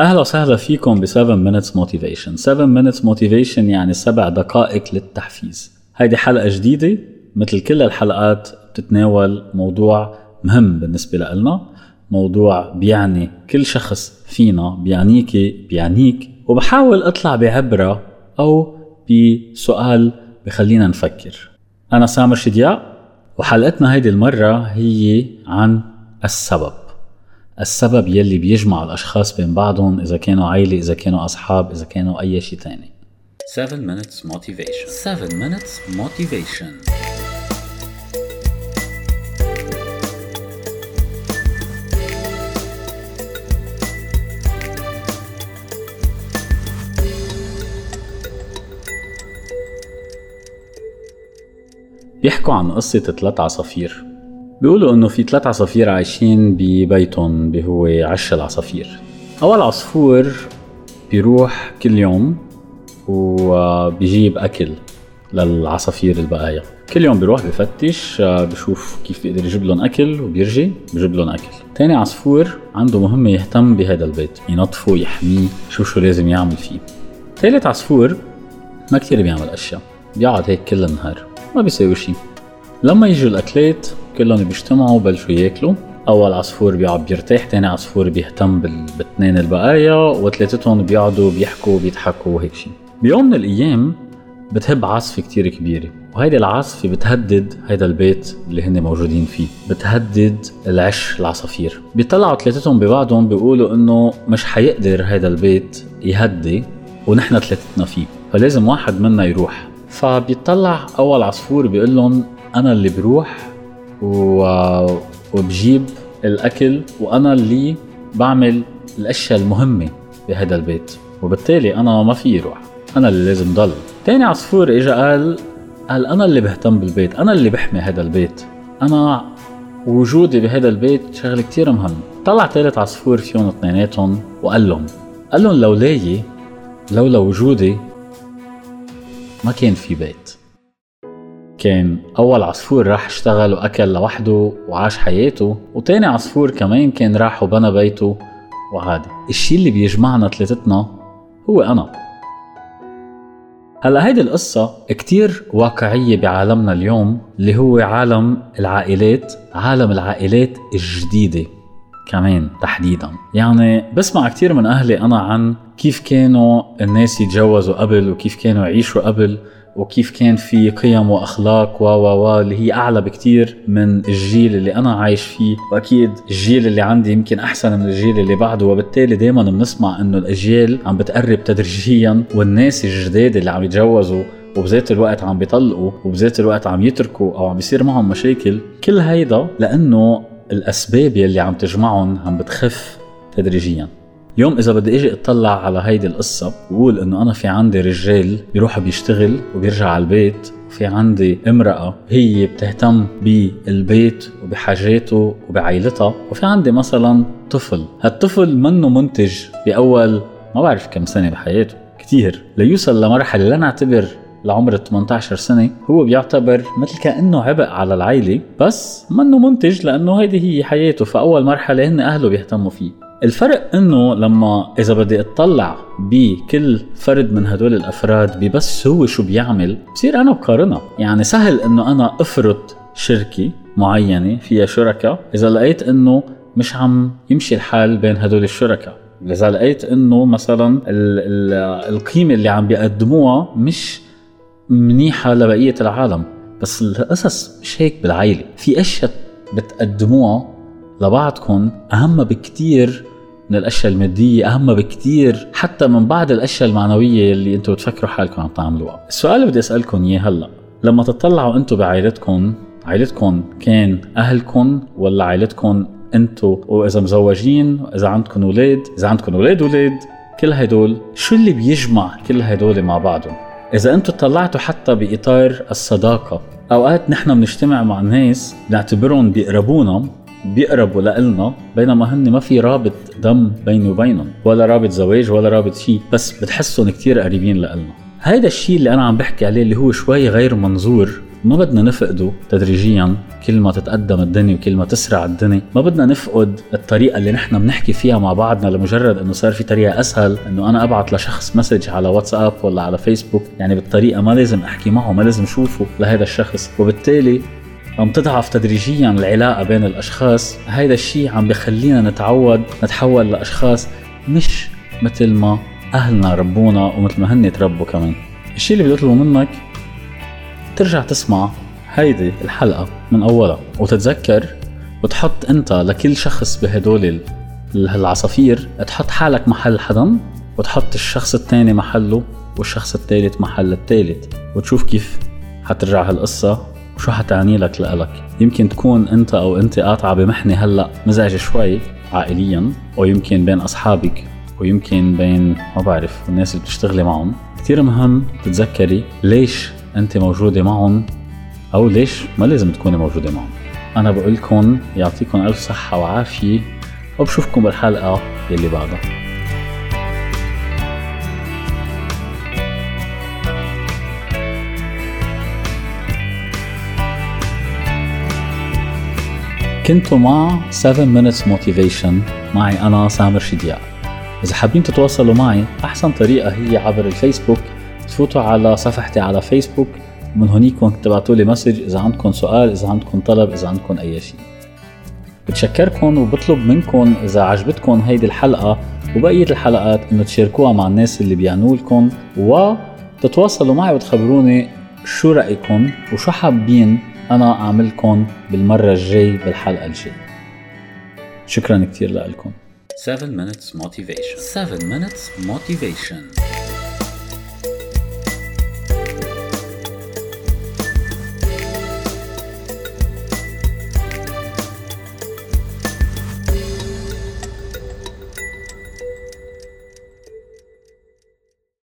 أهلا وسهلا فيكم ب 7 minutes motivation. 7 minutes motivation يعني سبع دقائق للتحفيز. هيدي حلقة جديدة. مثل كل الحلقات بتتناول موضوع مهم بالنسبة لنا موضوع بيعني كل شخص فينا بيعنيك بيعنيك. وبحاول أطلع بعبرة أو بسؤال بخلينا نفكر. أنا سامر شدياء وحلقتنا هيدي المرة هي عن السبب. السبب يلي بيجمع الأشخاص بين بعضهم إذا كانوا عائلة إذا كانوا أصحاب إذا كانوا أي شيء تاني. 7 minutes motivation. 7 minutes motivation. بيحكوا عن قصة ثلاث عصافير. بيقولوا إنه في ثلاث عصافير عايشين ببيتهم اللي هو عش العصافير. أول عصفور بيروح كل يوم وبيجيب أكل للعصافير البقايا. كل يوم بيروح بفتش بشوف كيف بيقدر يجيب لهم أكل وبيرجع بيجيب لهم أكل. تاني عصفور عنده مهمة يهتم بهذا البيت ينظفه يحميه شو شو لازم يعمل فيه. ثالث عصفور ما كتير بيعمل أشياء بيقعد هيك كل النهار ما بيساوي شيء لما يجوا الأكلات كلهم بيجتمعوا وبلشوا ياكلوا. أول عصفور بيقعد بيرتاح تاني عصفور بيهتم بالاثنين البقايا وثلاثتهم بيقعدوا بيحكوا وبيضحكوا وهيك شيء بيوم من الأيام بتهب عاصفة كتير كبيرة وهيدي العاصفة بتهدد هيدا البيت اللي هن موجودين فيه. بتهدد العش العصافير. بيطلعوا ثلاثتهم ببعضهم بيقولوا إنه مش حيقدر هيدا البيت يهدي ونحن ثلاثتنا فيه. فلازم واحد منا يروح. فبيطلع أول عصفور بيقول لهم أنا اللي بروح و... وبجيب الأكل وأنا اللي بعمل الأشياء المهمة بهذا البيت. وبالتالي أنا ما في روح أنا اللي لازم ضل. تاني عصفور اجى قال قال أنا اللي بهتم بالبيت أنا اللي بحمي هذا البيت. أنا وجودي بهذا البيت شغلة كتير مهم طلع ثالث عصفور فيهم اثنيناتهم وقال لهم قال لهم لولاي لولا وجودي ما كان في بيت. كان أول عصفور راح اشتغل وأكل لوحده وعاش حياته وتاني عصفور كمان كان راح وبنى بيته وعادي الشي اللي بيجمعنا ثلاثتنا هو أنا. هلا هيدي القصة كتير واقعية بعالمنا اليوم اللي هو عالم العائلات عالم العائلات الجديدة كمان تحديدا. يعني بسمع كتير من أهلي أنا عن كيف كانوا الناس يتجوزوا قبل وكيف كانوا يعيشوا قبل. وكيف كان في قيم وأخلاق و و و اللي هي أعلى بكتير من الجيل اللي أنا عايش فيه. وأكيد الجيل اللي عندي يمكن أحسن من الجيل اللي بعده. وبالتالي دائما بنسمع إنه الأجيال عم بتقرب تدريجيا والناس الجداد اللي عم يتجوزوا وبذات الوقت عم بيطلقوا وبذات الوقت عم يتركوا أو عم بيصير معهم مشاكل كل هيدا لأنه الأسباب يلي عم تجمعهم عم بتخف تدريجيا. يوم إذا بدي إجي أطلع على هيدي القصة بقول إنه أنا في عندي رجال بيروح بيشتغل وبيرجع على البيت وفي عندي امرأة هي بتهتم بالبيت وبحاجاته وبعائلتها وفي عندي مثلا طفل. هالطفل منه منتج بأول ما بعرف كم سنة بحياته كتير. ليوصل لمرحلة لا نعتبر لعمر 18 سنة هو بيعتبر مثل كأنه عبء على العائلة بس منه منتج لأنه هيدي هي حياته فأول مرحلة هن أهله بيهتموا فيه. الفرق إنه لما إذا بدي أطلع بكل فرد من هدول الأفراد ببس هو شو بيعمل بصير أنا بقارنها يعني سهل إنه أنا أفرض شركة معينة فيها شركاء إذا لقيت إنه مش عم يمشي الحال بين هدول الشركاء إذا لقيت إنه مثلا ال ال القيمة اللي عم بيقدموها مش منيحة لبقية العالم. بس القصص مش هيك بالعائله في أشياء بتقدموها لبعضكم أهم بكتير من الأشياء المادية أهم بكتير حتى من بعض الأشياء المعنوية اللي أنتم بتفكروا حالكم عم تعملوها. السؤال اللي بدي أسألكم إياه هلأ لما تطلعوا أنتم بعائلتكم عائلتكم كان أهلكم ولا عائلتكم أنتم وإذا مزوجين واذا عندكم أولاد إذا عندكم أولاد أولاد كل هدول شو اللي بيجمع كل هدول مع بعضهم؟ إذا أنتم طلعتوا حتى بإطار الصداقة أوقات نحن بنجتمع مع ناس بنعتبرهم بيقربونا بيقربوا لإلنا بينما هن ما في رابط دم بيني وبينهم ولا رابط زواج ولا رابط شيء بس بتحسهم كتير قريبين لإلنا. هيدا الشيء اللي أنا عم بحكي عليه اللي هو شوي غير منظور ما بدنا نفقده تدريجيا كل ما تتقدم الدنيا وكل ما تسرع الدنيا ما بدنا نفقد الطريقة اللي نحن بنحكي فيها مع بعضنا لمجرد إنه صار في طريقة أسهل إنه أنا ابعت لشخص مسج على واتساب ولا على فيسبوك يعني بالطريقة ما لازم أحكي معه ما لازم اشوفه لهذا الشخص. وبالتالي عم تضعف تدريجيا العلاقة بين الأشخاص. هيدا الشيء عم بخلينا نتعود نتحول لأشخاص مش مثل ما أهلنا ربونا ومثل ما هن تربوا كمان. الشيء اللي بدي أطلبه منك ترجع تسمع هيدي الحلقة من أولها وتتذكر وتحط أنت لكل شخص بهدول العصافير تحط حالك محل حدا وتحط الشخص الثاني محله والشخص الثالث محل الثالث وتشوف كيف حترجع هالقصة. وشو حتعني لك لإلك؟ يمكن تكون أنت أو أنت قاطعة بمحنة هلأ مزعجة شوي عائليا ويمكن بين أصحابك ويمكن بين ما بعرف الناس اللي بتشتغلي معهم. كثير مهم تتذكري ليش أنت موجودة معهم أو ليش ما لازم تكوني موجودة معهم. أنا بقول لكم يعطيكم ألف صحة وعافية وبشوفكم بالحلقة يلي بعدها. كنتوا مع 7 minutes motivation. معي أنا سامر شدياء إذا حابين تتواصلوا معي أحسن طريقة هي عبر الفيسبوك. تفوتوا على صفحتي على فيسبوك. من هونيكم تبعتوا لي مسج إذا عندكم سؤال إذا عندكم طلب إذا عندكم أي شيء. بتشكركم وبطلب منكم إذا عجبتكم هيدي الحلقة وبقية الحلقات إنه تشاركوها مع الناس اللي بيعنوا لكم. وتتواصلوا معي وتخبروني شو رأيكم وشو حابين أنا أعملكم بالمرة الجاي بالحلقة الجاي شكرا كثير لكم 7 minutes motivation. 7 minutes motivation.